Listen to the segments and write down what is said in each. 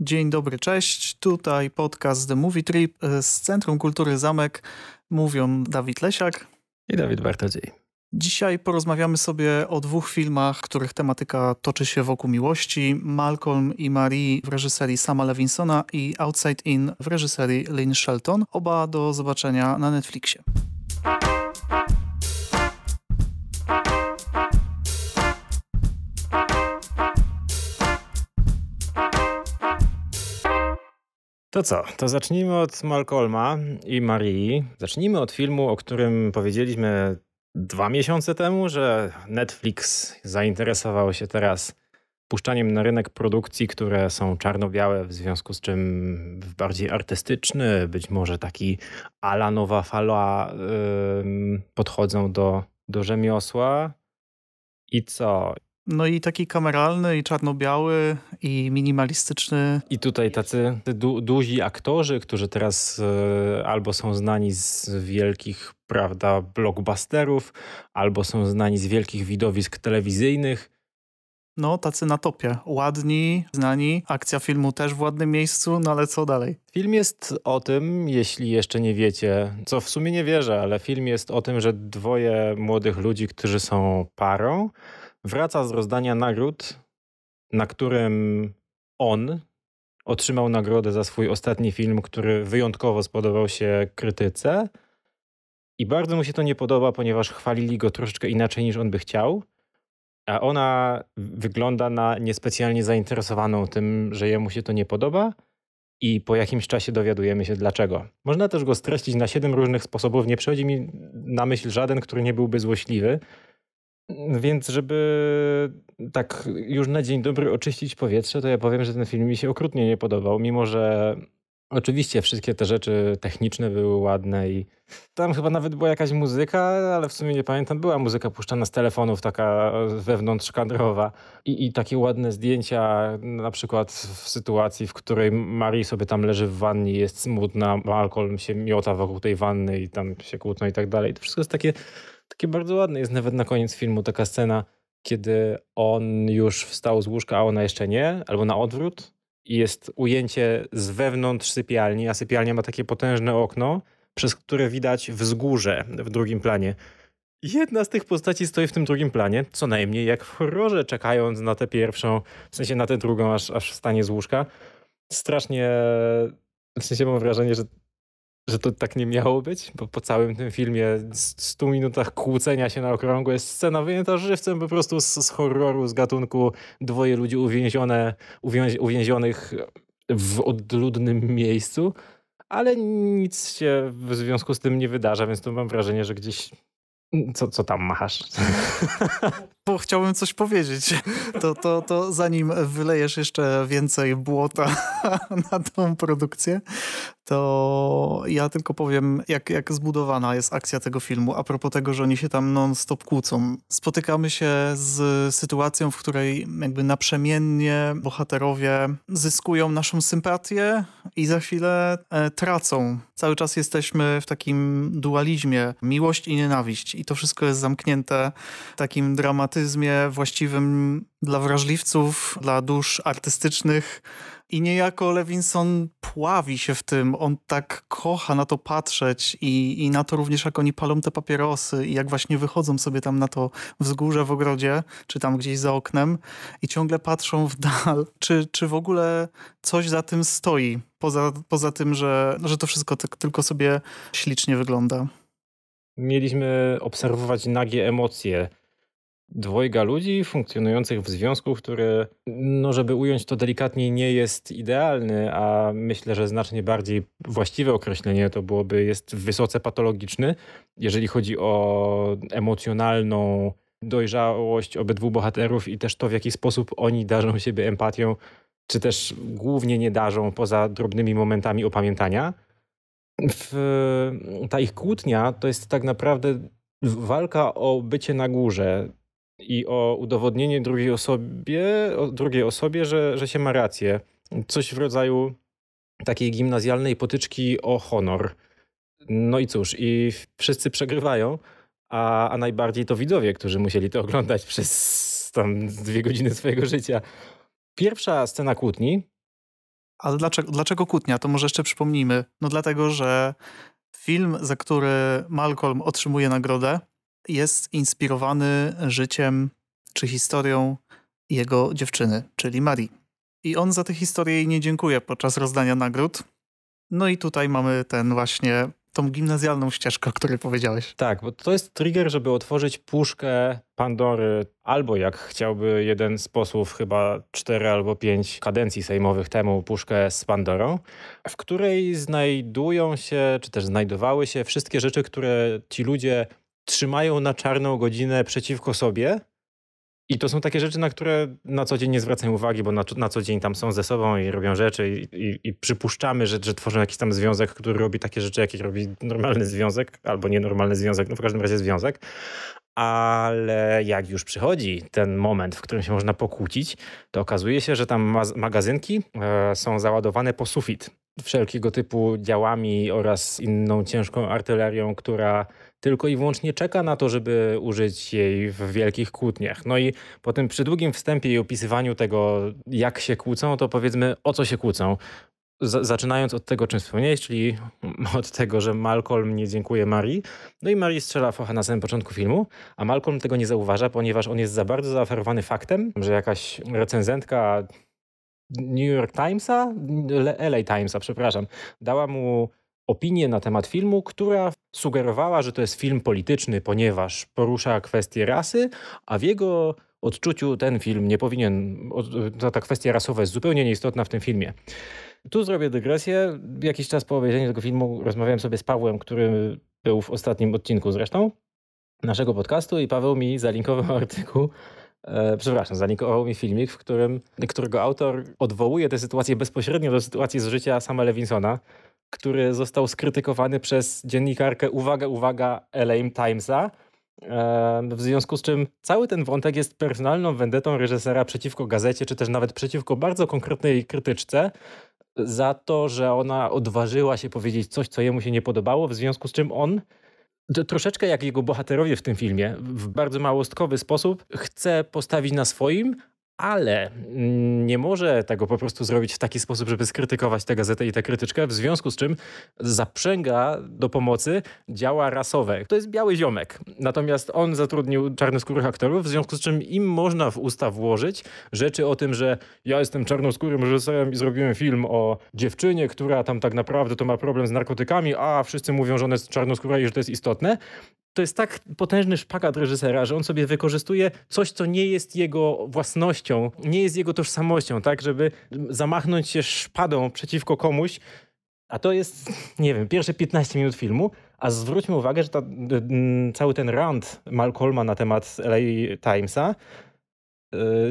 Dzień dobry, cześć. Tutaj podcast The Movie Trip z Centrum Kultury Zamek. Mówią Dawid Lesiak i Dawid Bartodziej. Dzisiaj porozmawiamy sobie o dwóch filmach, których tematyka toczy się wokół miłości. Malcolm i Marie w reżyserii Sama Levinsona i Outside In w reżyserii Lynn Shelton. Oba do zobaczenia na Netflixie. To co? To zacznijmy od Malcolma i Marii. Zacznijmy od filmu, o którym powiedzieliśmy dwa miesiące temu, że Netflix zainteresował się teraz puszczaniem na rynek produkcji, które są czarno-białe, w związku z czym bardziej artystyczny, być może taki ala nowa fala yy, podchodzą do, do rzemiosła. I co? No i taki kameralny, i czarno-biały, i minimalistyczny. I tutaj tacy du duzi aktorzy, którzy teraz e, albo są znani z wielkich, prawda, blockbusterów, albo są znani z wielkich widowisk telewizyjnych. No, tacy na topie. Ładni, znani. Akcja filmu też w ładnym miejscu, no ale co dalej? Film jest o tym, jeśli jeszcze nie wiecie, co w sumie nie wierzę, ale film jest o tym, że dwoje młodych ludzi, którzy są parą, wraca z rozdania nagród, na którym on otrzymał nagrodę za swój ostatni film, który wyjątkowo spodobał się krytyce. I bardzo mu się to nie podoba, ponieważ chwalili go troszeczkę inaczej niż on by chciał. A ona wygląda na niespecjalnie zainteresowaną tym, że jemu się to nie podoba. I po jakimś czasie dowiadujemy się dlaczego. Można też go streścić na siedem różnych sposobów. Nie przychodzi mi na myśl żaden, który nie byłby złośliwy. Więc żeby tak już na dzień dobry oczyścić powietrze, to ja powiem, że ten film mi się okrutnie nie podobał, mimo że oczywiście wszystkie te rzeczy techniczne były ładne i tam chyba nawet była jakaś muzyka, ale w sumie nie pamiętam, była muzyka puszczana z telefonów, taka wewnątrz kadrowa i, i takie ładne zdjęcia, na przykład w sytuacji, w której Marie sobie tam leży w wannie, jest smutna, Malcolm się miota wokół tej wanny i tam się kłótną i tak dalej. To wszystko jest takie takie bardzo ładne jest nawet na koniec filmu taka scena, kiedy on już wstał z łóżka, a ona jeszcze nie, albo na odwrót. I jest ujęcie z wewnątrz sypialni, a sypialnia ma takie potężne okno, przez które widać wzgórze w drugim planie. Jedna z tych postaci stoi w tym drugim planie, co najmniej jak w horrorze, czekając na tę pierwszą, w sensie na tę drugą, aż, aż wstanie z łóżka. Strasznie, w sensie mam wrażenie, że że to tak nie miało być, bo po całym tym filmie 100 minutach kłócenia się na okrągło jest scena wyjęta żywcem po prostu z, z horroru, z gatunku dwoje ludzi uwięzione, uwięzi, uwięzionych w odludnym miejscu, ale nic się w związku z tym nie wydarza, więc to mam wrażenie, że gdzieś co, co tam machasz? Bo chciałbym coś powiedzieć. To, to, to zanim wylejesz jeszcze więcej błota na tą produkcję, to ja tylko powiem, jak, jak zbudowana jest akcja tego filmu. A propos tego, że oni się tam non-stop kłócą. Spotykamy się z sytuacją, w której jakby naprzemiennie bohaterowie zyskują naszą sympatię i za chwilę e, tracą. Cały czas jesteśmy w takim dualizmie miłość i nienawiść. I to wszystko jest zamknięte takim dramatyzmie właściwym dla wrażliwców, dla dusz artystycznych, i niejako Levinson pławi się w tym. On tak kocha na to patrzeć i, i na to również, jak oni palą te papierosy i jak właśnie wychodzą sobie tam na to wzgórze w ogrodzie, czy tam gdzieś za oknem i ciągle patrzą w dal. Czy, czy w ogóle coś za tym stoi? Poza, poza tym, że, że to wszystko tak tylko sobie ślicznie wygląda. Mieliśmy obserwować nagie emocje dwojga ludzi funkcjonujących w związku, który, no żeby ująć to delikatnie, nie jest idealny, a myślę, że znacznie bardziej właściwe określenie to byłoby jest wysoce patologiczny, jeżeli chodzi o emocjonalną dojrzałość obydwu bohaterów i też to, w jaki sposób oni darzą siebie empatią, czy też głównie nie darzą poza drobnymi momentami opamiętania. W, ta ich kłótnia to jest tak naprawdę walka o bycie na górze i o udowodnienie drugiej osobie, drugiej osobie że, że się ma rację. Coś w rodzaju takiej gimnazjalnej potyczki o honor. No i cóż, i wszyscy przegrywają, a, a najbardziej to widzowie, którzy musieli to oglądać przez tam dwie godziny swojego życia. Pierwsza scena kłótni Ale dlaczego, dlaczego kłótnia? To może jeszcze przypomnijmy. No dlatego, że film, za który Malcolm otrzymuje nagrodę, jest inspirowany życiem czy historią jego dziewczyny, czyli Marii. I on za tę historię jej nie dziękuje podczas rozdania nagród. No i tutaj mamy ten właśnie tą gimnazjalną ścieżkę, o której powiedziałeś. Tak, bo to jest trigger, żeby otworzyć puszkę Pandory, albo jak chciałby jeden z posłów, chyba cztery albo pięć kadencji sejmowych temu, puszkę z Pandorą, w której znajdują się, czy też znajdowały się wszystkie rzeczy, które ci ludzie trzymają na czarną godzinę przeciwko sobie, i to są takie rzeczy, na które na co dzień nie zwracają uwagi, bo na, na co dzień tam są ze sobą i robią rzeczy i, i, i, przypuszczamy, że, że tworzą jakiś tam związek, który robi takie rzeczy, jakie robi normalny związek albo nienormalny związek, no w każdym razie związek. Ale jak już przychodzi ten moment, w którym się można pokłócić, to okazuje się, że tam magazynki e, są załadowane po sufit wszelkiego typu działami oraz inną ciężką artylerią, która tylko i wyłącznie czeka na to, żeby użyć jej w wielkich kłótniach. No i po tym przydługim wstępie i opisywaniu tego, jak się kłócą, to powiedzmy o co się kłócą. Z zaczynając od tego, czym wspomniałeś, czyli od tego, że Malcolm nie dziękuję Marii. No i Marii strzela focha na samym początku filmu, a Malcolm tego nie zauważa, ponieważ on jest za bardzo zaoferowany faktem, że jakaś recenzentka New York Timesa, LA Timesa, przepraszam, dała mu opinię na temat filmu, która sugerowała, że to jest film polityczny, ponieważ porusza kwestie rasy, a w jego odczuciu ten film nie powinien, ta kwestia rasowa jest zupełnie nieistotna w tym filmie. Tu zrobię dygresję. Jakiś czas po obejrzeniu tego filmu rozmawiałem sobie z Pawłem, który był w ostatnim odcinku zresztą naszego podcastu i Paweł mi zalinkował artykuł E, przepraszam, zalinkował mi filmik, w którym, którego autor odwołuje tę sytuację bezpośrednio do sytuacji z życia Sama Levinsona, który został skrytykowany przez dziennikarkę, uwaga, uwaga, LA Timesa, w związku z czym cały ten wątek jest personalną wendetą reżysera przeciwko gazecie, czy też nawet przeciwko bardzo konkretnej krytyczce, za to, że ona odważyła się powiedzieć coś, co jemu się nie podobało, w związku z czym on troszeczkę jak jego bohaterowie w tym filmie, w bardzo małostkowy sposób chce postawić na swoim, ale nie może tego po prostu zrobić w taki sposób, żeby skrytykować tę gazetę i tę krytyczkę, w związku z czym zaprzęga do pomocy działa rasowe. To jest biały ziomek. Natomiast on zatrudnił czarnoskórych aktorów, w związku z czym im można w usta włożyć rzeczy o tym, że ja jestem czarnoskórym reżyserem i zrobiłem film o dziewczynie, która tam tak naprawdę to ma problem z narkotykami, a wszyscy mówią, że ona jest czarnoskóra i że to jest istotne to jest tak potężny szpagat reżysera, że on sobie wykorzystuje coś, co nie jest jego własnością, nie jest jego tożsamością, tak, żeby zamachnąć się szpadą przeciwko komuś, a to jest, nie wiem, pierwsze 15 minut filmu, a zwróćmy uwagę, że ta, cały ten rant Malcolma na temat LA Timesa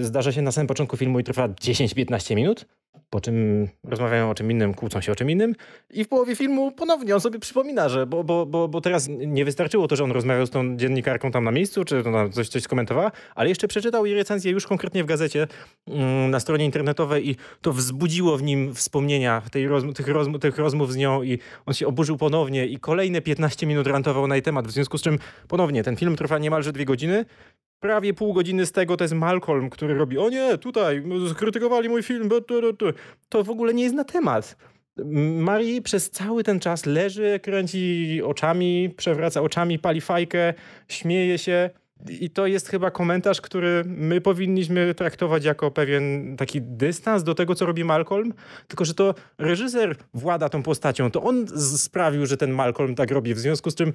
zdarza się na samym początku filmu i trwa 10-15 minut, po czym rozmawiają o czym innym, kłócą się o czym innym i w połowie filmu ponownie on sobie przypomina, że bo, bo, bo, bo teraz nie wystarczyło to, że on rozmawiał z tą dziennikarką tam na miejscu, czy coś, coś skomentowała, ale jeszcze przeczytał jej recenzję już konkretnie w gazecie mm, na stronie internetowej i to wzbudziło w nim wspomnienia tej rozm tych, rozm tych rozmów z nią i on się oburzył ponownie i kolejne 15 minut rantował na jej temat, w związku z czym ponownie ten film trwa niemalże dwie godziny prawie pół godziny z tego to jest Malcolm, który robi o nie, tutaj, skrytykowali mój film, to w ogóle nie jest na temat. Marii przez cały ten czas leży, kręci oczami, przewraca oczami, pali fajkę, śmieje się. I to jest chyba komentarz, który my powinniśmy traktować jako pewien taki dystans do tego, co robi Malcolm. Tylko, że to reżyser włada tą postacią. To on sprawił, że ten Malcolm tak robi. W związku z czym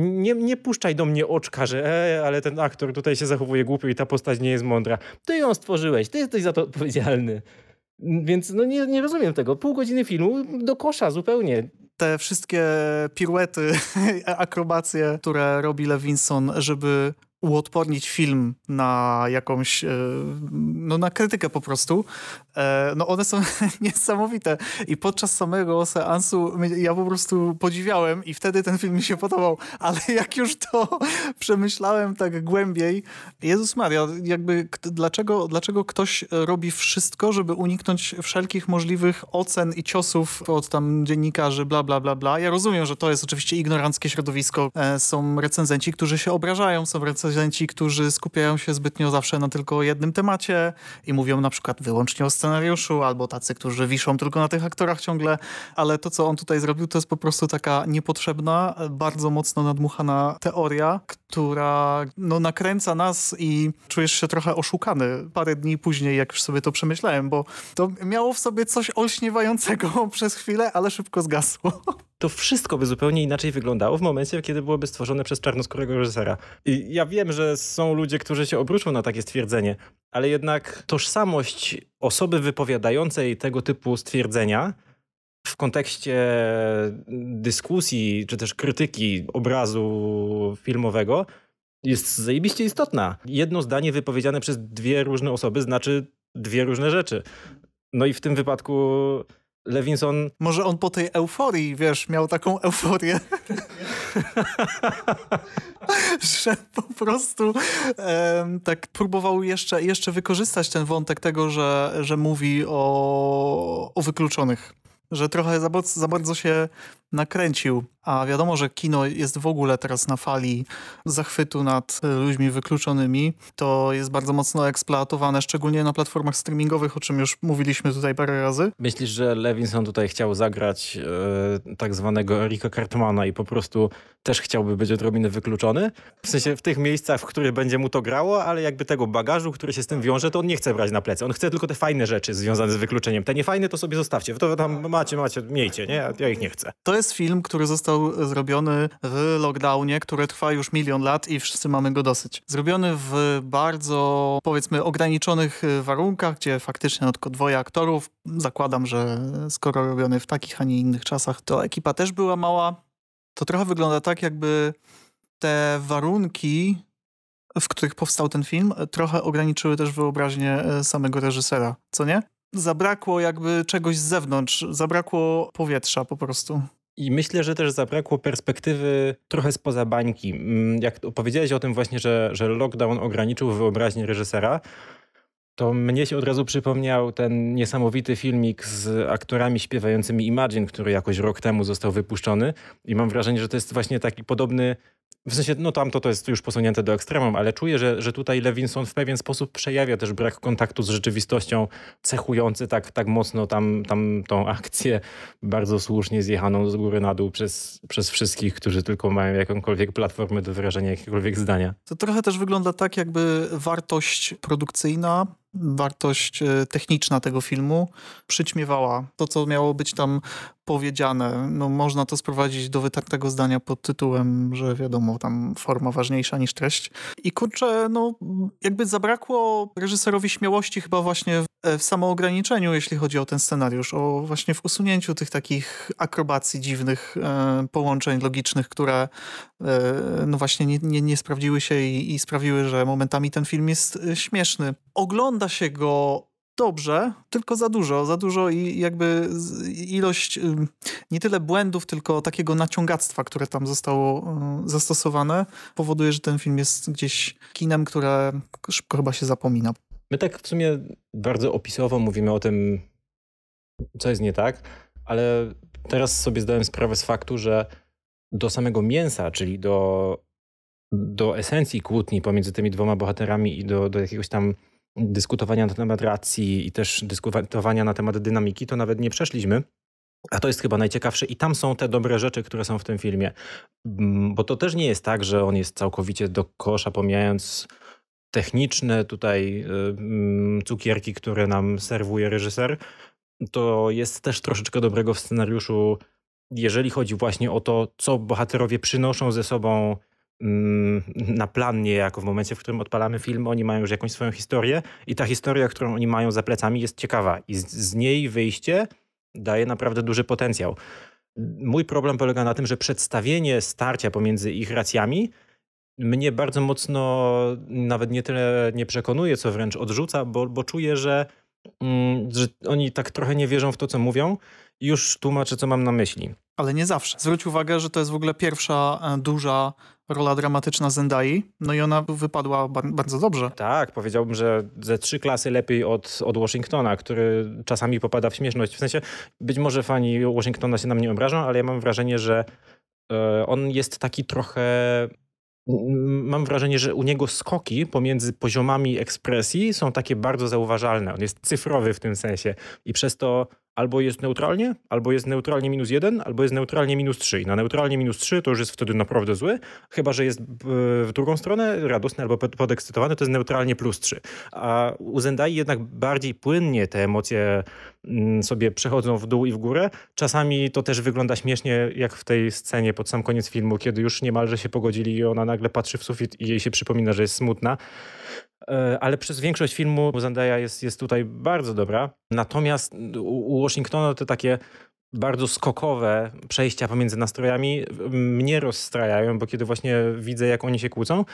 nie, nie puszczaj do mnie oczka, że e, ale ten aktor tutaj się zachowuje głupio i ta postać nie jest mądra. Ty ją stworzyłeś, ty jesteś za to odpowiedzialny. Więc no nie, nie rozumiem tego. Pół godziny filmu do kosza zupełnie te wszystkie piruety, akrobacje, które robi Levinson, żeby uodpornić film na jakąś, e, no na krytykę po prostu, no one są niesamowite. I podczas samego seansu ja po prostu podziwiałem i wtedy ten film mi się podobał, ale jak już to przemyślałem tak głębiej, Jezus Maria, jakby dlaczego, dlaczego ktoś robi wszystko, żeby uniknąć wszelkich możliwych ocen i ciosów od tam dziennikarzy, bla, bla, bla, bla. Ja rozumiem, że to jest oczywiście ignoranckie środowisko, e, są recenzenci, którzy się obrażają, są recenzenci, którzy skupiają się zbytnio zawsze na tylko jednym temacie i mówią na przykład wyłącznie o scenariuszu, albo tacy, którzy wiszą tylko na tych aktorach ciągle, ale to, co on tutaj zrobił, to jest po prostu taka niepotrzebna, bardzo mocno nadmuchana teoria, która no, nakręca nas i czujesz się trochę oszukany parę dni później, jak już sobie to przemyślałem, bo to miało w sobie coś olśniewającego przez chwilę, ale szybko zgasło. To wszystko by zupełnie inaczej wyglądało w momencie, kiedy byłoby stworzone przez czarnoskórego reżysera. I ja wiem, że są ludzie, którzy się obrócą na takie stwierdzenie, ale jednak tożsamość osoby wypowiadającej tego typu stwierdzenia w kontekście dyskusji czy też krytyki obrazu filmowego jest zajebiście istotna. Jedno zdanie wypowiedziane przez dwie różne osoby znaczy dwie różne rzeczy. No i w tym wypadku Może on po tej euforii, wiesz, miał taką euforię, że po prostu tak próbował jeszcze, jeszcze wykorzystać ten wątek tego, że, że mówi o, o wykluczonych że trochę za, za bardzo się nakręcił. A wiadomo, że kino jest w ogóle teraz na fali zachwytu nad ludźmi wykluczonymi. To jest bardzo mocno eksploatowane, szczególnie na platformach streamingowych, o czym już mówiliśmy tutaj parę razy. Myślisz, że Levinson tutaj chciał zagrać e, tak zwanego Erika Cartmana i po prostu też chciałby być odrobinę wykluczony? W sensie w tych miejscach, w których będzie mu to grało, ale jakby tego bagażu, który się z tym wiąże, to on nie chce brać na plecy. On chce tylko te fajne rzeczy związane z wykluczeniem. Te niefajne to sobie zostawcie. To tam macie, macie, miejcie, nie? Ja ich nie chcę. To jest film, który został zrobiony w lockdownie, który trwa już milion lat i wszyscy mamy go dosyć. Zrobiony w bardzo, powiedzmy, ograniczonych warunkach, gdzie faktycznie no, tylko dwoje aktorów. Zakładam, że skoro robiony w takich, a nie innych czasach, to ekipa też była mała. To trochę wygląda tak, jakby te warunki w których powstał ten film, trochę ograniczyły też wyobraźnię e, samego reżysera, co nie? Zabrakło jakby czegoś z zewnątrz, zabrakło powietrza po prostu. I myślę, że też zabrakło perspektywy trochę spoza bańki. Mm, jak powiedziałeś o tym właśnie, że, że lockdown ograniczył wyobraźnię reżysera, to mnie się od razu przypomniał ten niesamowity filmik z aktorami śpiewającymi Imagine, który jakoś rok temu został wypuszczony i mam wrażenie, że to jest właśnie taki podobny w sensie, no tamto to jest już posunięte do ekstremum, ale czuję, że, że tutaj Levinson w pewien sposób przejawia też brak kontaktu z rzeczywistością, cechujący tak, tak mocno tam, tam tą akcję, bardzo słusznie zjechaną z góry na dół przez, przez wszystkich, którzy tylko mają jakąkolwiek platformę do wyrażenia jakiegokolwiek zdania. To trochę też wygląda tak, jakby wartość produkcyjna wartość e, techniczna tego filmu przyćmiewała to, co miało być tam powiedziane. No, można to sprowadzić do wytartego zdania pod tytułem, że wiadomo, tam forma ważniejsza niż treść. I kurczę, no jakby zabrakło reżyserowi śmiałości chyba właśnie w, e, w samoograniczeniu, jeśli chodzi o ten scenariusz, o właśnie w usunięciu tych takich akrobacji dziwnych e, połączeń logicznych, które e, no właśnie nie, nie, nie sprawdziły się i, i sprawiły, że momentami ten film jest e, śmieszny. Ogląda się go dobrze, tylko za dużo, za dużo i jakby ilość nie tyle błędów, tylko takiego naciągactwa, które tam zostało zastosowane, powoduje, że ten film jest gdzieś kinem, które szybko chyba się zapomina. My tak w sumie bardzo opisowo mówimy o tym, co jest nie tak, ale teraz sobie zdałem sprawę z faktu, że do samego mięsa, czyli do, do esencji kłótni pomiędzy tymi dwoma bohaterami i do, do jakiegoś tam dyskutowania na temat racji i też dyskutowania na temat dynamiki, to nawet nie przeszliśmy. A to jest chyba najciekawsze i tam są te dobre rzeczy, które są w tym filmie. Mm, bo to też nie jest tak, że on jest całkowicie do kosza, pomijając techniczne tutaj y, mm, cukierki, które nam serwuje reżyser. To jest też troszeczkę dobrego w scenariuszu, jeżeli chodzi właśnie o to, co bohaterowie przynoszą ze sobą na plan niejako w momencie, w którym odpalamy film, oni mają już jakąś swoją historię i ta historia, którą oni mają za plecami jest ciekawa i z, z niej wyjście daje naprawdę duży potencjał. Mój problem polega na tym, że przedstawienie starcia pomiędzy ich racjami mnie bardzo mocno nawet nie tyle nie przekonuje, co wręcz odrzuca, bo, bo czuję, że, mm, że oni tak trochę nie wierzą w to, co mówią. Już tłumaczę, co mam na myśli. Ale nie zawsze. Zwróć uwagę, że to jest w ogóle pierwsza e, duża rola dramatyczna Zendai, no i ona wypadła bardzo dobrze. Tak, powiedziałbym, że ze trzy klasy lepiej od, od Washingtona, który czasami popada w śmieszność. W sensie, być może fani Washingtona się na mnie obrażą, ale ja mam wrażenie, że e, on jest taki trochę mam wrażenie, że u niego skoki pomiędzy poziomami ekspresji są takie bardzo zauważalne. On jest cyfrowy w tym sensie i przez to albo jest neutralnie, albo jest neutralnie minus jeden, albo jest neutralnie minus trzy. I na neutralnie minus trzy to już jest wtedy naprawdę zły, chyba że jest w drugą stronę radosny albo podekscytowany, to jest neutralnie plus trzy. A u Zendai jednak bardziej płynnie te emocje mm, sobie przechodzą w dół i w górę. Czasami to też wygląda śmiesznie, jak w tej scenie pod sam koniec filmu, kiedy już niemalże się pogodzili i ona nagle patrzy w sufit i jej się przypomina, że jest smutna. E, ale przez większość filmu Zendaya jest, jest tutaj bardzo dobra. Natomiast u Washingtona te takie bardzo skokowe przejścia pomiędzy nastrojami mnie rozstrajają, bo kiedy właśnie widzę, jak oni się kłócą,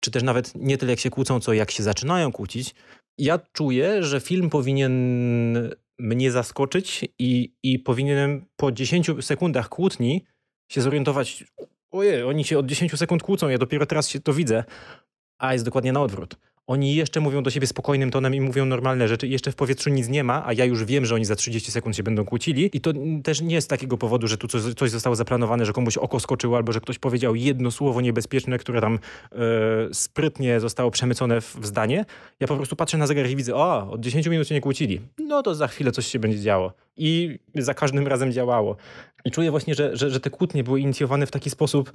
czy też nawet nie tyle jak się kłócą, co jak się zaczynają kłócić, ja czuję, że film powinien mnie zaskoczyć i, i powinienem po 10 sekundach kłótni się zorientować, ojej, oni się od 10 sekund kłócą, ja dopiero teraz się to widzę, a jest dokładnie na odwrót oni jeszcze mówią do siebie spokojnym tonem i mówią normalne rzeczy jeszcze w powietrzu nic nie ma, a ja już wiem, że oni za 30 sekund się będą kłócili i to też nie jest takiego powodu, że tu coś, coś zostało zaplanowane, że komuś oko skoczyło albo że ktoś powiedział jedno słowo niebezpieczne, które tam e, sprytnie zostało przemycone w, w, zdanie. Ja po prostu patrzę na zegar i widzę, o, od 10 minut się nie kłócili. No to za chwilę coś się będzie działo. I za każdym razem działało. I czuję właśnie, że, że, że te kłótnie były inicjowane w taki sposób,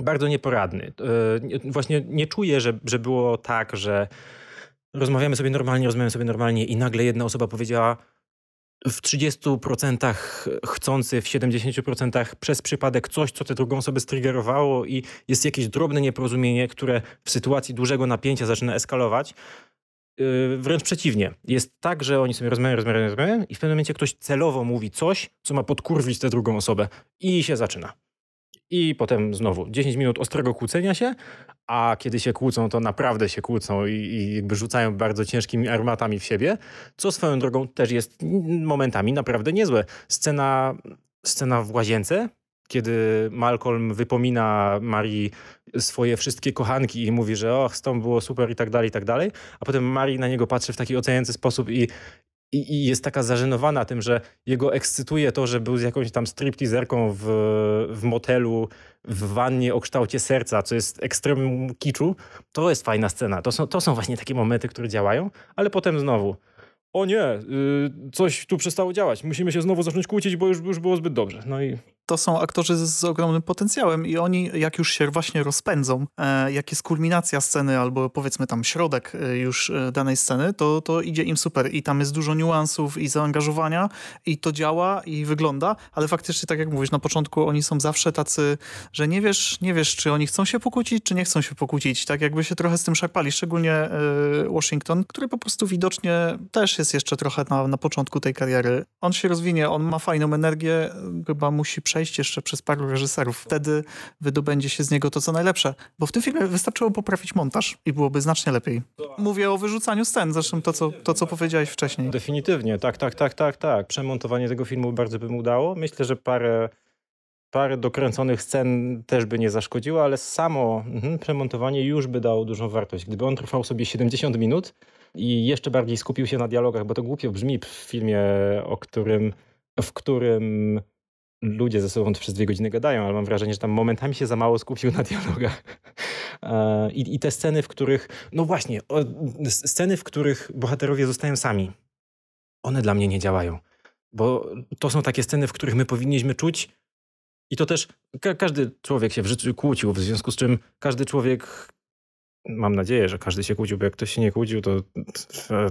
bardzo nieporadny. E, właśnie nie czuję, że, że było tak, że rozmawiamy sobie normalnie, rozmawiamy sobie normalnie i nagle jedna osoba powiedziała w 30% chcący, w 70% przez przypadek coś, co tę drugą osobę striggerowało i jest jakieś drobne nieporozumienie, które w sytuacji dużego napięcia zaczyna eskalować. E, wręcz przeciwnie. Jest tak, że oni sobie rozmawiają, rozmawiają, rozmawiają i w pewnym momencie ktoś celowo mówi coś, co ma podkurwić tę drugą osobę i się zaczyna i potem znowu 10 minut ostrego kłócenia się, a kiedy się kłócą, to naprawdę się kłócą i, i jakby rzucają bardzo ciężkimi armatami w siebie, co swoją drogą też jest momentami naprawdę niezłe. Scena, scena w łazience, kiedy Malcolm wypomina Marii swoje wszystkie kochanki i mówi, że och, z tą było super i tak dalej, i tak dalej, a potem Marii na niego patrzy w taki oceniający sposób i i, i, jest taka zażenowana tym, że jego ekscytuje to, że był z jakąś tam stripteaserką w, w motelu, w wannie o kształcie serca, co jest ekstremum kiczu, to jest fajna scena. To są, to są właśnie takie momenty, które działają, ale potem znowu o nie, y, coś tu przestało działać, musimy się znowu zacząć kłócić, bo już, już było zbyt dobrze. No i to są aktorzy z, ogromnym potencjałem i oni jak już się właśnie rozpędzą, e, jak jest kulminacja sceny albo powiedzmy tam środek e, już e, danej sceny, to, to idzie im super i tam jest dużo niuansów i zaangażowania i to działa i wygląda, ale faktycznie tak jak mówisz, na początku oni są zawsze tacy, że nie wiesz, nie wiesz czy oni chcą się pokłócić, czy nie chcą się pokłócić, tak jakby się trochę z tym szarpali, szczególnie Washington, który po prostu widocznie też jest jeszcze trochę na, na początku tej kariery. On się rozwinie, on ma fajną energię, chyba musi przejść jeszcze przez paru reżyserów. Wtedy wydobędzie się z niego to, co najlepsze. Bo w tym filmie wystarczyło poprawić montaż i byłoby znacznie lepiej. Mówię o wyrzucaniu scen, zresztą to, co, to, co powiedziałeś wcześniej. Definitywnie, tak, tak, tak, tak, tak. Przemontowanie tego filmu bardzo by mu udało. Myślę, że parę parę dokręconych scen też by nie zaszkodziło, ale samo mhm, przemontowanie już by dało dużą wartość. Gdyby on trwał sobie 70 minut i jeszcze bardziej skupił się na dialogach, bo to głupio brzmi w filmie, o którym, w którym ludzie ze sobą przez dwie godziny gadają, ale mam wrażenie, że tam momentami się za mało skupił na dialogach. E, I, I, te sceny, w których, no właśnie, sceny, w których bohaterowie zostają sami, one dla mnie nie działają. Bo to są takie sceny, w których my powinniśmy czuć, i to też ka każdy człowiek się w życiu kłócił, w związku z czym każdy człowiek, mam nadzieję, że każdy się kłócił, bo jak ktoś się nie kłócił, to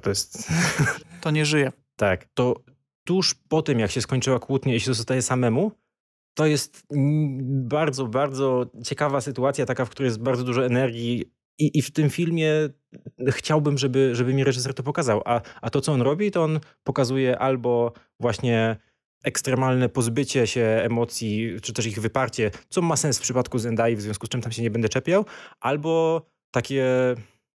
to jest... To nie żyje. Tak, to tuż po tym, jak się skończyła kłótnia i się zostaje samemu, to jest bardzo, bardzo ciekawa sytuacja, taka, w której jest bardzo dużo energii. I, i w tym filmie chciałbym, żeby, żeby mi reżyser to pokazał. A, a to, co on robi, to on pokazuje albo właśnie ekstremalne pozbycie się emocji, czy też ich wyparcie, co ma sens w przypadku Zendai, w związku z czym tam się nie będę czepiał, albo takie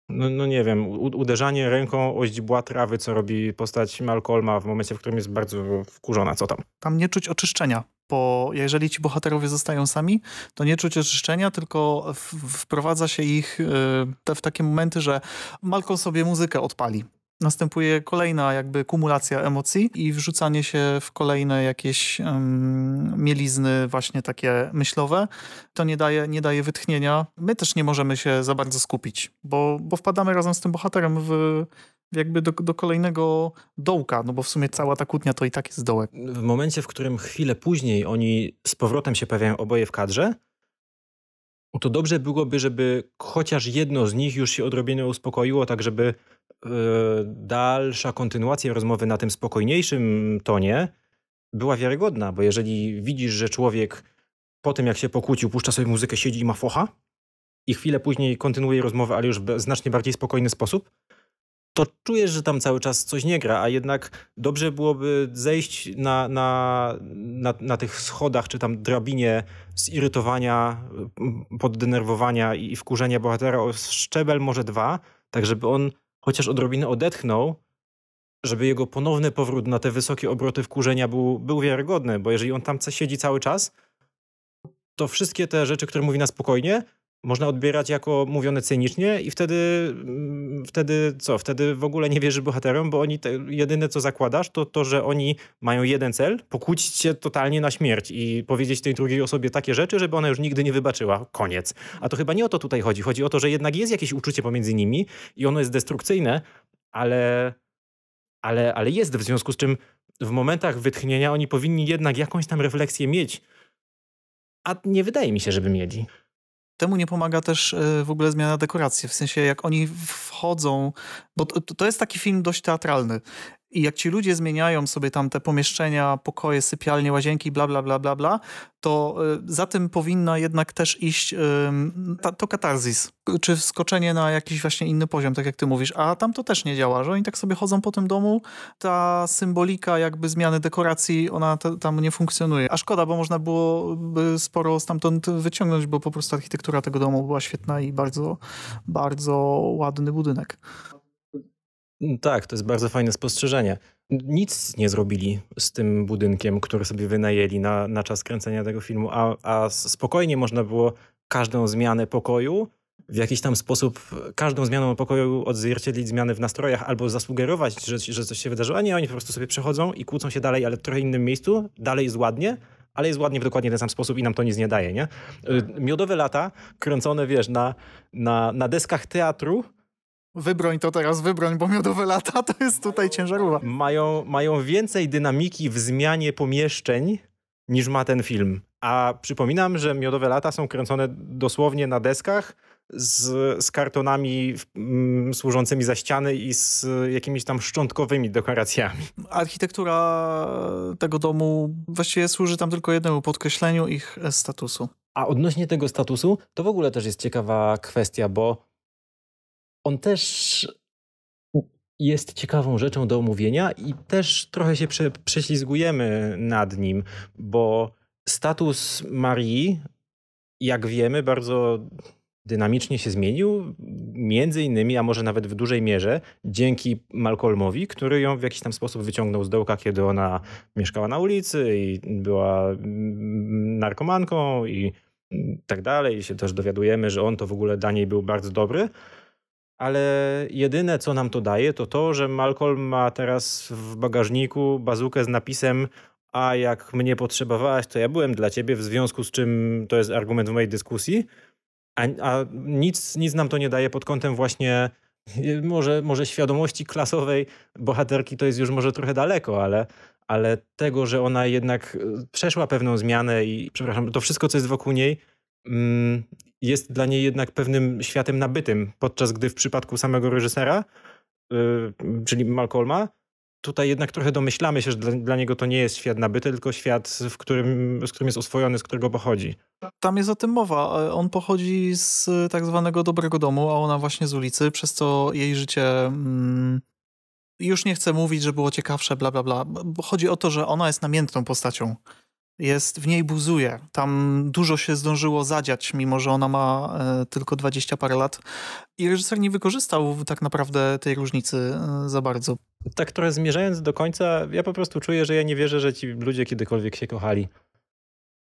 no, no, nie wiem, uderzanie ręką o źdźbła trawy, co robi postać Malcolma w momencie, w którym jest bardzo wkurzona. Co tam? Tam nie czuć oczyszczenia, bo jeżeli ci bohaterowie zostają sami, to nie czuć oczyszczenia, tylko wprowadza się ich y, w takie momenty, że Malcolm sobie muzykę odpali następuje kolejna jakby kumulacja emocji i wrzucanie się w kolejne jakieś um, mielizny właśnie takie myślowe, to nie daje, nie daje wytchnienia. My też nie możemy się za bardzo skupić, bo, bo wpadamy razem z tym bohaterem w jakby do, do kolejnego dołka, no bo w sumie cała ta kłótnia to i tak jest dołek. W momencie, w którym chwilę później oni z powrotem się pojawiają oboje w kadrze, to dobrze byłoby, żeby chociaż jedno z nich już się odrobinę uspokoiło, tak żeby dalsza kontynuacja rozmowy na tym spokojniejszym tonie była wiarygodna, bo jeżeli widzisz, że człowiek po tym jak się pokłócił, puszcza sobie muzykę, siedzi i ma focha i chwilę później kontynuuje rozmowę, ale już w znacznie bardziej spokojny sposób, to czujesz, że tam cały czas coś nie gra, a jednak dobrze byłoby zejść na, na, na, na tych schodach, czy tam drabinie zirytowania, poddenerwowania i wkurzenia bohatera o szczebel, może dwa, tak żeby on chociaż odrobinę odetchnął, żeby jego ponowny powrót na te wysokie obroty wkurzenia był, był wiarygodny, bo jeżeli on tam siedzi cały czas, to wszystkie te rzeczy, które mówi na spokojnie, można odbierać jako mówione cynicznie i wtedy, mm, wtedy co? Wtedy w ogóle nie wierzysz bohaterom, bo oni te, jedyne co zakładasz to to, że oni mają jeden cel, pokłócić się totalnie na śmierć i powiedzieć tej drugiej osobie takie rzeczy, żeby ona już nigdy nie wybaczyła. Koniec. A to chyba nie o to tutaj chodzi. Chodzi o to, że jednak jest jakieś uczucie pomiędzy nimi i ono jest destrukcyjne, ale, ale, ale jest w związku z czym w momentach wytchnienia oni powinni jednak jakąś tam refleksję mieć. A nie wydaje mi się, żeby mieli. Temu nie pomaga też e, w ogóle zmiana dekoracji. W sensie, jak oni wchodzą, bo to, to jest taki film dość teatralny. I jak ci ludzie zmieniają sobie tam te pomieszczenia, pokoje, sypialnie, łazienki, bla, bla, bla, bla, bla, to e, za tym powinna jednak też iść to katarzis, czy wskoczenie na jakiś właśnie inny poziom, tak jak ty mówisz. A tam to też nie działa, że oni tak sobie chodzą po tym domu, ta symbolika jakby zmiany dekoracji, ona tam nie funkcjonuje. A szkoda, bo można byłoby sporo stamtąd wyciągnąć, bo po prostu architektura tego domu była świetna i bardzo, bardzo ładny budynek. Mm, tak, to jest bardzo fajne spostrzeżenie. Nic nie zrobili z tym budynkiem, który sobie wynajęli na, na czas kręcenia tego filmu, a, a spokojnie można było każdą zmianę pokoju w jakiś tam sposób, każdą zmianą pokoju odzwierciedlić zmiany w nastrojach albo zasugerować, że, że coś się wydarzyło, a nie, oni po prostu sobie przechodzą i kłócą się dalej, ale w trochę innym miejscu, dalej jest ładnie, ale jest ładnie w dokładnie ten sam sposób i nam to nic nie daje, nie? Y, miodowe lata, kręcone, wiesz, na, na, na deskach teatru, Wybroń to teraz, wybroń, bo miodowe lata to jest tutaj ciężarówka. Mają, mają więcej dynamiki w zmianie pomieszczeń niż ma ten film. A przypominam, że miodowe lata są kręcone dosłownie na deskach z, z kartonami mm, służącymi za ściany i z jakimiś tam szczątkowymi dekoracjami. Architektura tego domu właściwie służy tam tylko jednemu podkreśleniu ich statusu. A odnośnie tego statusu, to w ogóle też jest ciekawa kwestia, bo on też jest ciekawą rzeczą do omówienia i też trochę się prze, prześlizgujemy nad nim, bo status Marii, jak wiemy, bardzo dynamicznie się zmienił, między innymi, a może nawet w dużej mierze, dzięki Malcolmowi, który ją w jakiś tam sposób wyciągnął z dołka, kiedy ona mieszkała na ulicy i była narkomanką i tak dalej. I się też dowiadujemy, że on to w ogóle dla niej był bardzo dobry ale jedyne co nam to daje, to to, że Malcolm ma teraz w bagażniku bazukę z napisem a jak mnie potrzebowałaś, to ja byłem dla ciebie, w związku z czym to jest argument w mojej dyskusji, a, a nic, nic nam to nie daje pod kątem właśnie może, może świadomości klasowej bohaterki to jest już może trochę daleko, ale, ale tego, że ona jednak przeszła pewną zmianę i przepraszam, to wszystko, co jest wokół niej, jest dla niej jednak pewnym światem nabytym, podczas gdy w przypadku samego reżysera, yy, czyli Malcolma, tutaj jednak trochę domyślamy się, że dla, niego to nie jest świat nabyty, tylko świat, w którym, z którym jest oswojony, z którego pochodzi. Tam jest o tym mowa. On pochodzi z tak zwanego dobrego domu, a ona właśnie z ulicy, przez co jej życie... Mm, już nie chcę mówić, że było ciekawsze, bla, bla, bla. Chodzi o to, że ona jest namiętną postacią jest, w niej buzuje. Tam dużo się zdążyło zadziać, mimo że ona ma e, tylko 20 parę lat. I reżyser nie wykorzystał tak naprawdę tej różnicy e, za bardzo. Tak trochę zmierzając do końca, ja po prostu czuję, że ja nie wierzę, że ci ludzie kiedykolwiek się kochali.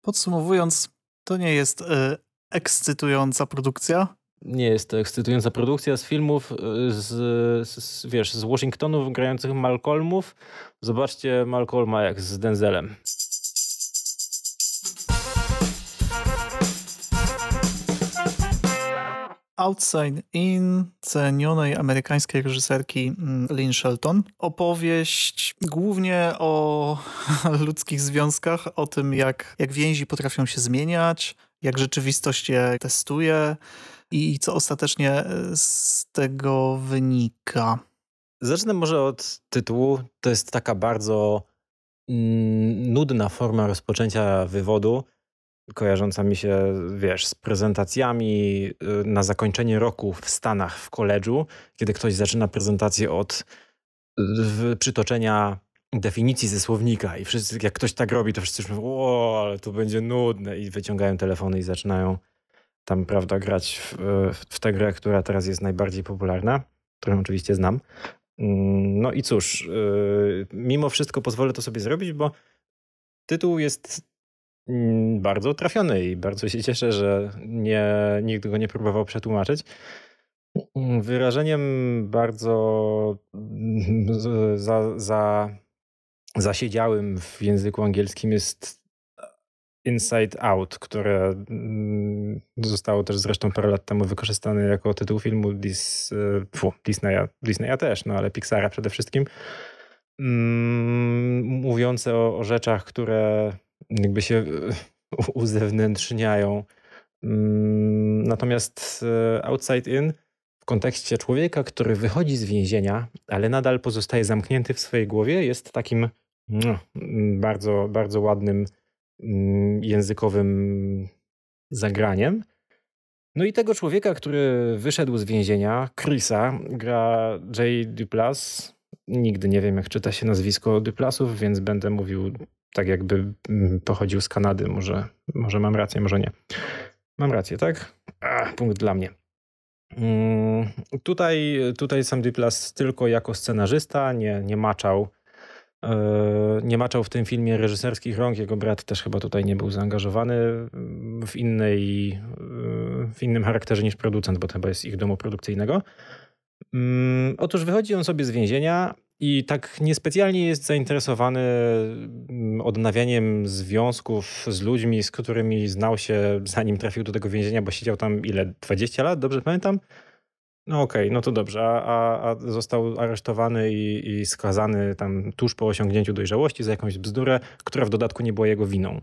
Podsumowując, to nie jest e, ekscytująca produkcja. nie jest to ekscytująca produkcja z filmów z, z, wiesz, z Washingtonów grających Malcolmów. Zobaczcie Malcolma jak z Denzelem. Outside In cenionej amerykańskiej reżyserki mm, Lynn Shelton. Opowieść głównie o ludzkich związkach, o tym jak, jak więzi potrafią się zmieniać, jak rzeczywistość je testuje i co ostatecznie e, z tego wynika. Zacznę może od tytułu. To jest taka bardzo mm, nudna forma rozpoczęcia wywodu kojarząca mi się, wiesz, z prezentacjami y, na zakończenie roku w Stanach w koledżu, kiedy ktoś zaczyna prezentację od przytoczenia definicji ze słownika i wszyscy, jak ktoś tak robi, to wszyscy mówią, o, ale to będzie nudne i wyciągają telefony i zaczynają tam, prawda, grać w, w tę grę, która teraz jest najbardziej popularna, którą oczywiście znam. Mm, no i cóż, y, mimo wszystko pozwolę to sobie zrobić, bo tytuł jest bardzo trafiony i bardzo się cieszę, że nie, nikt go nie próbował przetłumaczyć. Mm, wyrażeniem bardzo mm, za, za, zasiedziałym w języku angielskim jest Inside Out, które zostało też zresztą parę lat temu wykorzystane jako tytuł filmu Dis, e, fu, Disneya, Disneya też, no ale Pixara przede wszystkim, mówiące o, o rzeczach, które jakby się e, uzewnętrzniają. Mm, natomiast e, Outside In w kontekście człowieka, który wychodzi z więzienia, ale nadal pozostaje zamknięty w swojej głowie, jest takim no, bardzo, bardzo ładnym mm, językowym zagraniem. No i tego człowieka, który wyszedł z więzienia, Chrisa, gra Jay Duplass. Nigdy nie wiem, jak czyta się nazwisko Duplasów, więc będę mówił tak jakby mm, pochodził z Kanady. Może, może mam rację, może nie. Mam rację, tak? Ach, punkt dla mnie. Mm, tutaj, tutaj sam Duplas tylko jako scenarzysta nie, nie maczał e, nie maczał w tym filmie reżyserskich rąk. Jego brat też chyba tutaj nie był zaangażowany w innej, e, w innym charakterze niż producent, bo to chyba jest ich domu produkcyjnego. Mm, otóż wychodzi on sobie z więzienia i tak niespecjalnie jest zainteresowany mm, odnawianiem związków z ludźmi, z którymi znał się zanim trafił do tego więzienia, bo siedział tam ile? 20 lat, dobrze pamiętam? No okej, okay, no to dobrze, a, a, został aresztowany i, i, skazany tam tuż po osiągnięciu dojrzałości za jakąś bzdurę, która w dodatku nie była jego winą.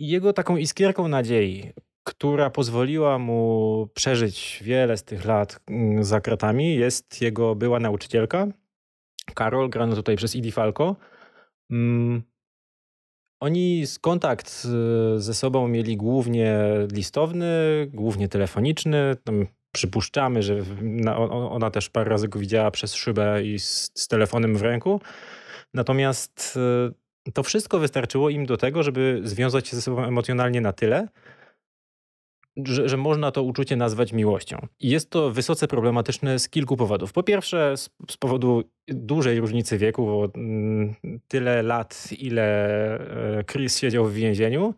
I jego taką iskierką nadziei, która pozwoliła mu przeżyć wiele z tych lat mm, za kratami, jest jego była nauczycielka, Karol, grany tutaj przez Idi Falco. Mm, oni kontakt ze sobą mieli głównie listowny, głównie telefoniczny. Przypuszczamy, że ona też parę razy go widziała przez szybę i z, z telefonem w ręku. Natomiast e, to wszystko wystarczyło im do tego, żeby związać się ze sobą emocjonalnie na tyle, że, że, można to uczucie nazwać miłością. Jest to wysoce problematyczne z kilku powodów. Po pierwsze, z, z powodu dużej różnicy wieku, bo mm, tyle lat, ile e, Chris siedział w więzieniu,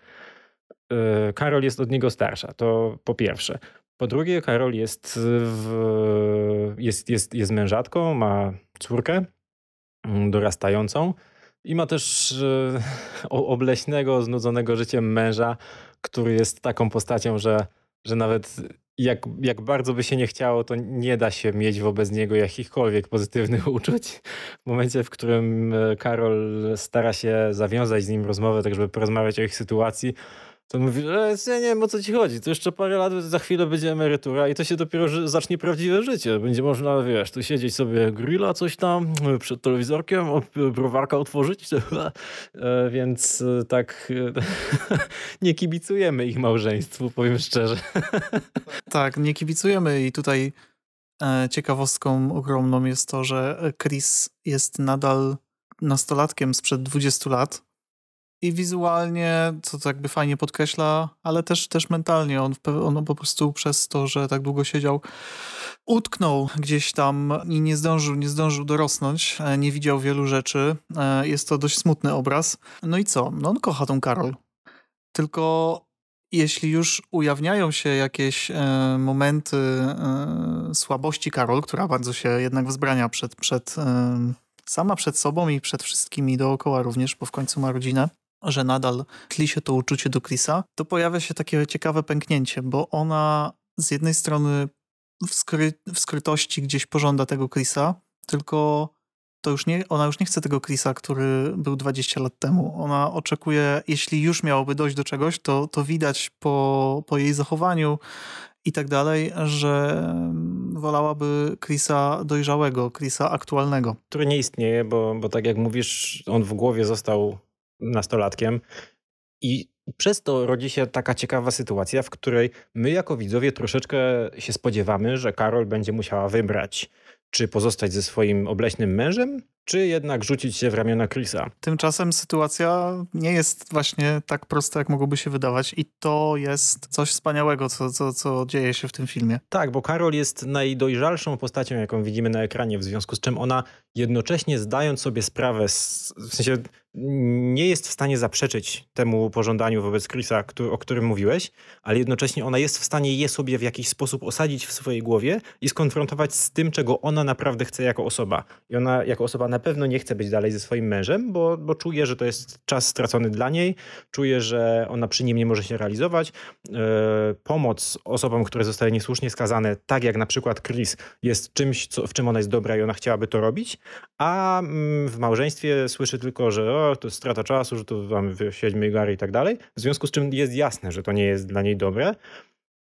e, Karol jest od niego starsza. To po pierwsze. Po drugie, Karol jest, w, jest, jest, jest mężatką, ma córkę mm, dorastającą i ma też e, obleśnego, znudzonego życiem męża, który jest taką postacią, że, że nawet jak, jak bardzo by się nie chciało, to nie da się mieć wobec niego jakichkolwiek pozytywnych uczuć. W momencie, w którym e, Karol stara się zawiązać z nim rozmowę, tak żeby porozmawiać o ich sytuacji, to mówi, że ja nie wiem o co ci chodzi, to jeszcze parę lat, za chwilę będzie emerytura i to się dopiero zacznie prawdziwe życie. Będzie można, wiesz, tu siedzieć sobie grilla, coś tam, przed telewizorkiem, browarka otworzyć, e, więc e, tak e, nie kibicujemy ich małżeństwu, powiem szczerze. Tak, nie kibicujemy i tutaj ciekawostką ogromną jest to, że Chris jest nadal nastolatkiem sprzed 20 lat, i wizualnie, co to jakby fajnie podkreśla, ale też, też mentalnie. On, on po prostu przez to, że tak długo siedział, utknął gdzieś tam i nie zdążył, nie zdążył dorosnąć, e, nie widział wielu rzeczy. E, jest to dość smutny obraz. No i co? No on kocha tą Karol. Tylko jeśli już ujawniają się jakieś e, momenty słabości Karol, która bardzo się jednak wzbrania przed, przed, sama przed sobą i przed wszystkimi dookoła również, bo w końcu ma rodzinę, że nadal tli się to uczucie do Chrisa, to pojawia się takie ciekawe pęknięcie, bo ona z jednej strony w, skry w skrytości gdzieś pożąda tego Chrisa, tylko to już nie, ona już nie chce tego Chrisa, który był 20 lat temu. Ona oczekuje, jeśli już miałoby dojść do czegoś, to, to widać po, po jej zachowaniu i tak dalej, że wolałaby Chrisa dojrzałego, Chrisa aktualnego. Który nie istnieje, bo, bo tak jak mówisz, on w głowie został nastolatkiem i przez to rodzi się taka ciekawa sytuacja, w której my jako widzowie troszeczkę się spodziewamy, że Karol będzie musiała wybrać czy pozostać ze swoim obleśnym mężem, czy jednak rzucić się w ramiona Chrisa. Tymczasem sytuacja nie jest właśnie tak prosta, jak mogłoby się wydawać i to jest coś wspaniałego, co, co, co dzieje się w tym filmie. Tak, bo Karol jest najdojrzalszą postacią, jaką widzimy na ekranie, w związku z czym ona jednocześnie zdając sobie sprawę, z, w sensie nie jest w stanie zaprzeczyć temu pożądaniu wobec Chrisa, o którym mówiłeś, ale jednocześnie ona jest w stanie je sobie w jakiś sposób osadzić w swojej głowie i skonfrontować z tym, czego ona naprawdę chce jako osoba. I ona jako osoba na pewno nie chce być dalej ze swoim mężem, bo, bo czuje, że to jest czas stracony dla niej, czuje, że ona przy nim nie może się realizować. Yy, pomoc osobom, które zostały niesłusznie skazane, tak jak na przykład Chris, jest czymś, co, w czym ona jest dobra i ona chciałaby to robić, a mm, w małżeństwie słyszy tylko, że to jest strata czasu, że to mamy siedźmy gary i tak dalej. W związku z czym jest jasne, że to nie jest dla niej dobre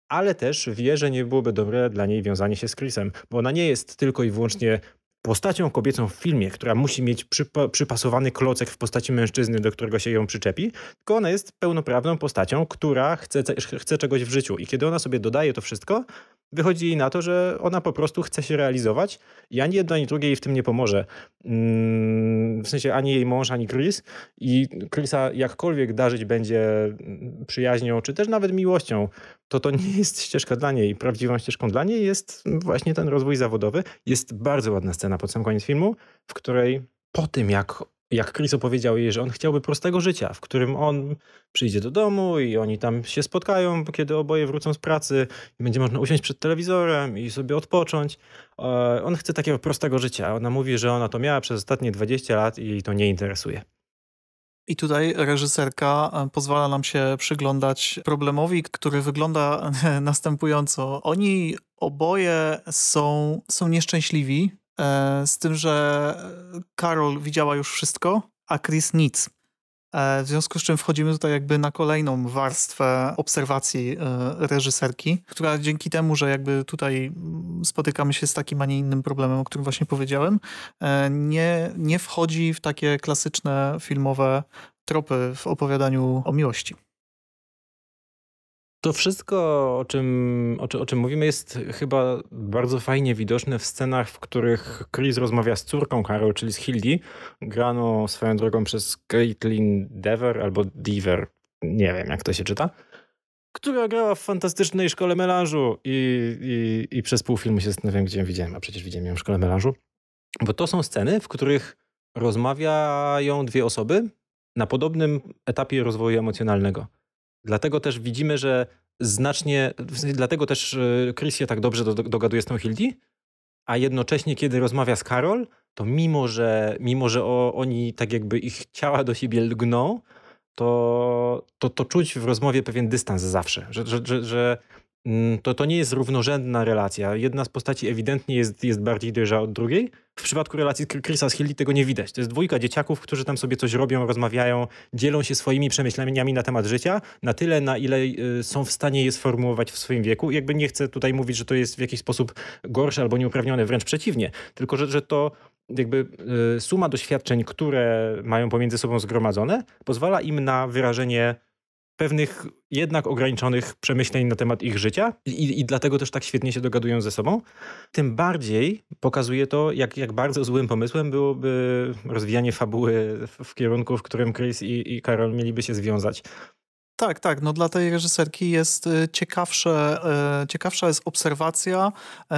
ale też wie, że nie byłoby dobre dla niej wiązanie się z Chrisem, bo ona nie jest tylko i wyłącznie postacią kobiecą w filmie, która musi mieć przypa przypasowany klocek w postaci mężczyzny, do którego się ją przyczepi, tylko ona jest pełnoprawną postacią, która chce, chce czegoś w życiu. I kiedy ona sobie dodaje to wszystko, wychodzi jej na to, że ona po prostu chce się realizować i ani jedno, ani drugie jej w tym nie pomoże. Mm, w sensie ani jej mąż, ani Chris. I Chrisa jakkolwiek darzyć będzie przyjaźnią, czy też nawet miłością, to to nie jest ścieżka dla niej. Prawdziwą ścieżką dla niej jest właśnie ten rozwój zawodowy. Jest bardzo ładna scena pod sam koniec filmu, w której po tym, jak jak Chris opowiedział jej, że on chciałby prostego życia, w którym on przyjdzie do domu i oni tam się spotkają, kiedy oboje wrócą z pracy i będzie można usiąść przed telewizorem i sobie odpocząć. E, on chce takiego prostego życia. Ona mówi, że ona to miała przez ostatnie 20 lat i jej to nie interesuje. I tutaj reżyserka e, pozwala nam się przyglądać problemowi, który wygląda następująco. Oni oboje są, są nieszczęśliwi, z tym, że Carol widziała już wszystko, a Chris nic. E, w związku z czym wchodzimy tutaj jakby na kolejną warstwę obserwacji reżyserki, która dzięki temu, że jakby tutaj spotykamy się z takim, a nie innym problemem, o którym właśnie powiedziałem, nie, nie wchodzi w takie klasyczne filmowe tropy w opowiadaniu o miłości. To wszystko, o czym, o, o, czym mówimy, jest chyba bardzo fajnie widoczne w scenach, w których Chris rozmawia z córką Carol, czyli z Hildy, graną swoją drogą przez Caitlin Dever albo Dever, nie wiem jak to się czyta, która grała w fantastycznej szkole melanżu i, i, i przez pół filmu się zastanawiam, gdzie ją widziałem, a przecież widziałem ją w szkole melanżu. Bo to są sceny, w których rozmawiają dwie osoby, na podobnym etapie rozwoju emocjonalnego. Dlatego też widzimy, że znacznie, dlatego też e, Chris się tak dobrze dogaduje z tą Hildy, a jednocześnie kiedy rozmawia z Karol, to mimo, że, mimo, że o, oni tak jakby ich ciała do siebie lgną, to, to, to czuć w rozmowie pewien dystans zawsze, że, że, że, że to, to nie jest równorzędna relacja. Jedna z postaci ewidentnie jest, jest bardziej dojrzała od drugiej. W przypadku relacji Chrisa z Hilly tego nie widać. To jest dwójka dzieciaków, którzy tam sobie coś robią, rozmawiają, dzielą się swoimi przemyśleniami na temat życia, na tyle, na ile y, są w stanie je sformułować w swoim wieku. Jakby nie chcę tutaj mówić, że to jest w jakiś sposób gorsze albo nieuprawnione, wręcz przeciwnie. Tylko, że, że to jakby y, suma doświadczeń, które mają pomiędzy sobą zgromadzone, pozwala im na wyrażenie pewnych jednak ograniczonych przemyśleń na temat ich życia i, i dlatego też tak świetnie się dogadują ze sobą. Tym bardziej pokazuje to, jak, jak bardzo złym pomysłem byłoby rozwijanie fabuły w, kierunku, w którym Chris i, i Karol mieliby się związać. Tak, tak. No dla tej reżyserki jest y, ciekawsze, y, ciekawsza jest obserwacja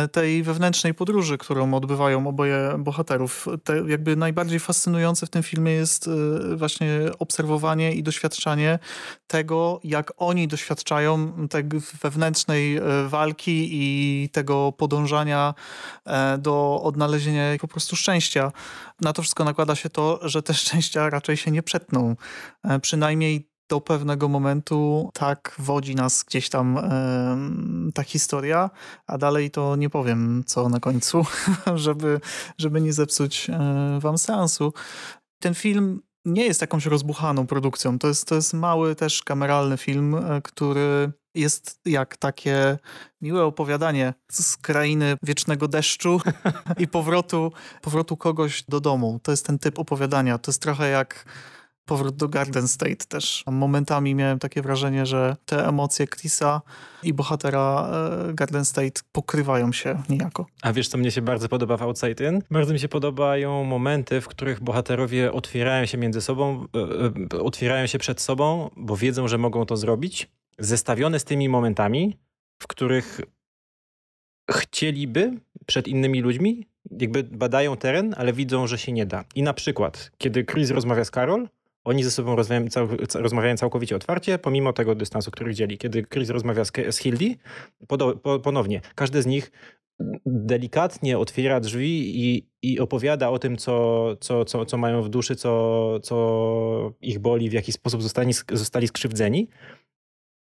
y, tej wewnętrznej podróży, którą odbywają oboje bohaterów. Te, jakby najbardziej fascynujące w tym filmie jest właśnie obserwowanie i doświadczanie tego, jak oni doświadczają tej wewnętrznej walki i tego podążania do odnalezienia po prostu szczęścia. Na to wszystko nakłada się to, że te szczęścia raczej się nie przetną. Przynajmniej do pewnego momentu tak wodzi nas gdzieś tam e, ta historia, a dalej to nie powiem co na końcu, żeby, żeby nie zepsuć e, wam seansu. Ten film nie jest jakąś rozbuchaną produkcją. To jest, to jest mały też kameralny film, e, który jest jak takie miłe opowiadanie z krainy wiecznego deszczu i powrotu, powrotu kogoś do domu. To jest ten typ opowiadania. To jest trochę jak powrót do Garden State też. Momentami miałem takie wrażenie, że te emocje Chrisa i bohatera e, Garden State pokrywają się niejako. A wiesz, co mnie się bardzo podoba w Outside In? Bardzo mi się podobają momenty, w których bohaterowie otwierają się między sobą, e, e, otwierają się przed sobą, bo wiedzą, że mogą to zrobić, zestawione z tymi momentami, w których chcieliby przed innymi ludźmi, jakby badają teren, ale widzą, że się nie da. I na przykład, kiedy Chris rozmawia z Carol, oni ze sobą rozmawiają, cał, rozmawiają całkowicie otwarcie, pomimo tego dystansu, który dzieli. Kiedy Chris rozmawia z, z Hildy, po, ponownie, każdy z nich delikatnie otwiera drzwi i, i opowiada o tym, co, co, co, co mają w duszy, co, co ich boli, w jaki sposób zostali, zostali skrzywdzeni.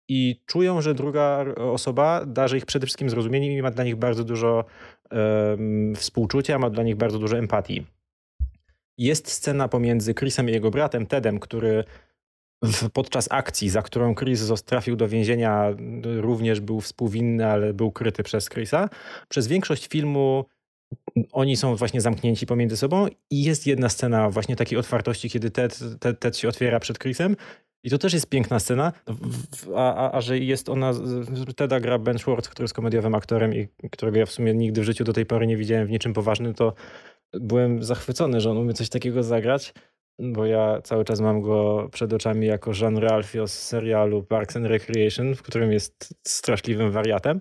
I czują, że druga osoba darzy ich przede wszystkim zrozumieniem i ma dla nich bardzo dużo um, współczucia, ma dla nich bardzo dużo empatii. Jest scena pomiędzy Chrisem i jego bratem Tedem, który w, podczas akcji, za którą Chris trafił do więzienia, również był współwinny, ale był kryty przez Chrisa. Przez większość filmu oni są właśnie zamknięci pomiędzy sobą i jest jedna scena właśnie takiej otwartości, kiedy Ted, Ted, Ted się otwiera przed Chrisem i to też jest piękna scena, a, a, a, że jest ona, Teda gra Ben Schwartz, który jest komediowym aktorem i którego ja w sumie nigdy w życiu do tej pory nie widziałem w niczym poważnym, to byłem zachwycony, że on umie coś takiego zagrać, bo ja cały czas mam go przed oczami jako Jean Ralphio z serialu Parks and Recreation, w którym jest straszliwym wariatem.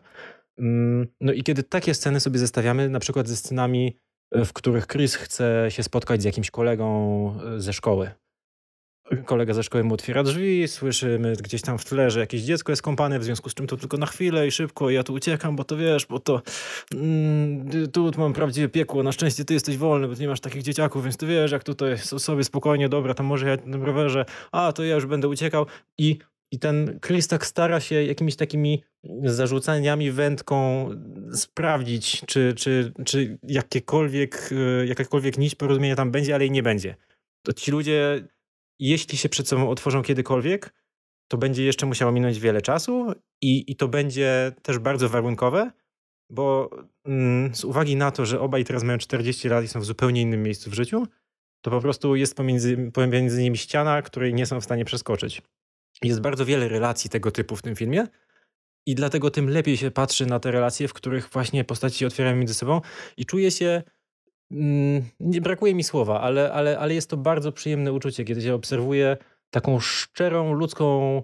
Mm, no i kiedy takie sceny sobie zestawiamy, na przykład ze scenami, w których Chris chce się spotkać z jakimś kolegą ze szkoły, Kolega ze szkoły mu otwiera drzwi, słyszymy gdzieś tam w tle, że jakieś dziecko jest kąpane, w związku z czym to tylko na chwilę i szybko, ja tu uciekam, bo to wiesz, bo to mm, tu mam prawdziwe piekło, na szczęście ty jesteś wolny, bo ty nie masz takich dzieciaków, więc ty wiesz, jak tutaj sobie spokojnie, dobra, to może ja na rowerze, a to ja już będę uciekał i i ten Chris tak stara się jakimiś takimi zarzucaniami wędką sprawdzić, czy, czy, czy jakiekolwiek, e, jakakolwiek nić porozumienia tam będzie, ale jej nie będzie. To ci ludzie jeśli się przed sobą otworzą kiedykolwiek, to będzie jeszcze musiało minąć wiele czasu i, i to będzie też bardzo warunkowe, bo mm, z uwagi na to, że obaj teraz mają 40 lat i są w zupełnie innym miejscu w życiu, to po prostu jest pomiędzy, pomiędzy nimi ściana, której nie są w stanie przeskoczyć. Jest bardzo wiele relacji tego typu w tym filmie i dlatego tym lepiej się patrzy na te relacje, w których właśnie postaci się otwierają między sobą i czuje się nie brakuje mi słowa, ale, ale, ale jest to bardzo przyjemne uczucie, kiedy się obserwuje taką szczerą ludzką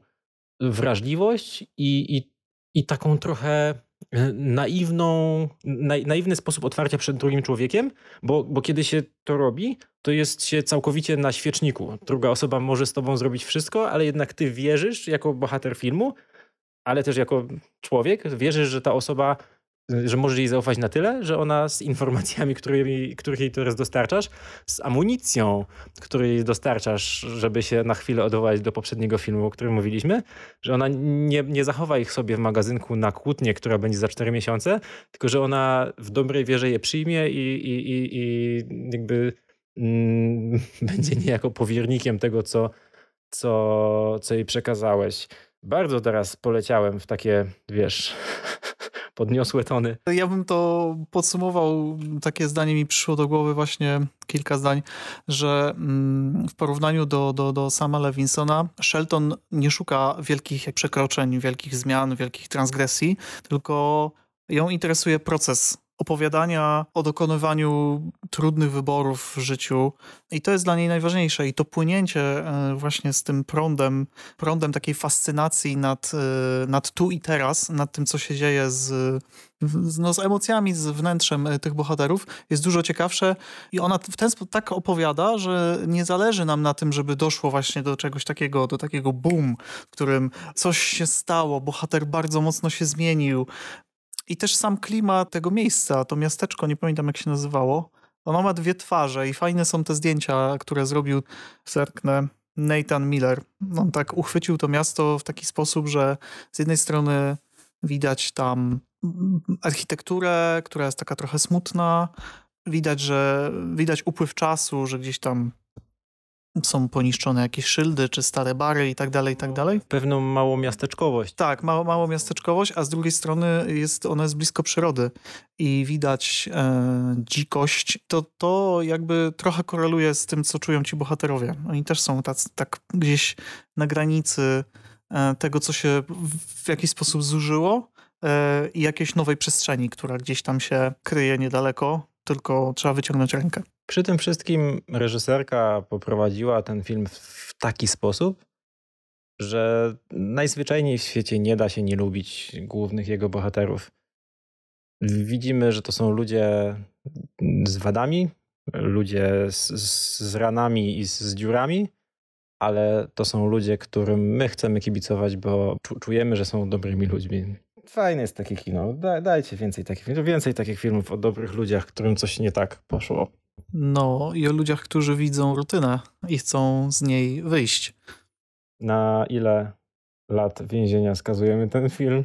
wrażliwość i, i, i taką trochę e, naiwną, na, naiwny sposób otwarcia przed drugim człowiekiem, bo, bo kiedy się to robi, to jest się całkowicie na świeczniku. Druga osoba może z tobą zrobić wszystko, ale jednak ty wierzysz jako bohater filmu, ale też jako człowiek, wierzysz, że ta osoba że możesz jej zaufać na tyle, że ona z informacjami, którymi, których jej teraz dostarczasz, z amunicją, której dostarczasz, żeby się na chwilę odwołać do poprzedniego filmu, o którym mówiliśmy, że ona nie, nie zachowa ich sobie w magazynku na kłótnię, która będzie za 4 miesiące, tylko że ona w dobrej wierze je przyjmie i, i, i, i jakby mm, będzie niejako powiernikiem tego, co, co, co jej przekazałeś. Bardzo teraz poleciałem w takie, wiesz, podniosłe tony. Ja bym to podsumował, takie zdanie mi przyszło do głowy właśnie kilka zdań, że mm, w porównaniu do, do, do Sama Levinsona Shelton nie szuka wielkich przekroczeń, wielkich zmian, wielkich transgresji, tylko ją interesuje proces opowiadania o dokonywaniu trudnych wyborów w życiu. I to jest dla niej najważniejsze. I to płynięcie e, właśnie z tym prądem, prądem takiej fascynacji nad, e, nad tu i teraz, nad tym, co się dzieje z, no, z emocjami, z wnętrzem e, tych bohaterów jest dużo ciekawsze. I ona w ten sposób tak opowiada, że nie zależy nam na tym, żeby doszło właśnie do czegoś takiego, do takiego boom, w którym coś się stało, bohater bardzo mocno się zmienił, i też sam klimat tego miejsca, to miasteczko, nie pamiętam jak się nazywało, ono ma dwie twarze i fajne są te zdjęcia, które zrobił, zerknę, Nathan Miller. On tak uchwycił to miasto w taki sposób, że z jednej strony widać tam architekturę, która jest taka trochę smutna, widać, że widać upływ czasu, że gdzieś tam są poniszczone jakieś szyldy, czy stare bary i tak dalej, i tak dalej. Pewną małą miasteczkowość. Tak, mało, małą miasteczkowość, a z drugiej strony jest ona jest blisko przyrody i widać e, dzikość. To, to jakby trochę koreluje z tym, co czują ci bohaterowie. Oni też są tacy, tak gdzieś na granicy e, tego, co się w, jakiś sposób zużyło e, i jakiejś nowej przestrzeni, która gdzieś tam się kryje niedaleko, tylko trzeba wyciągnąć rękę. Przy tym wszystkim reżyserka poprowadziła ten film w taki sposób, że najzwyczajniej w świecie nie da się nie lubić głównych jego bohaterów. Widzimy, że to są ludzie z wadami, ludzie z, z ranami i z, z dziurami, ale to są ludzie, którym my chcemy kibicować, bo czujemy, że są dobrymi ludźmi. Fajne jest takie kino. dajcie więcej takich filmów, więcej takich filmów o dobrych ludziach, którym coś nie tak poszło. No i o ludziach, którzy widzą rutynę i chcą z niej wyjść. Na ile lat więzienia skazujemy ten film?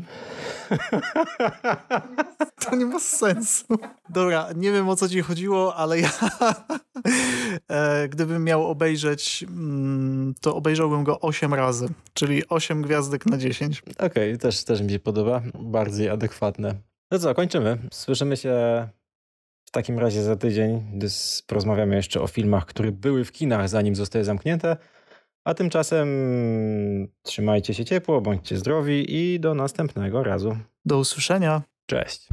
To nie ma sensu. Dobra, nie wiem o co ci chodziło, ale ja e, gdybym miał obejrzeć, mm, to obejrzałbym go 8 razy, czyli 8 gwiazdek na 10. Okej, okay, też, też mi się podoba. Bardziej adekwatne. No co, kończymy. Słyszymy się w takim razie za tydzień, gdy porozmawiamy jeszcze o filmach, które były w kinach, zanim zostaje zamknięte. A tymczasem trzymajcie się ciepło, bądźcie zdrowi i do następnego razu. Do usłyszenia. Cześć.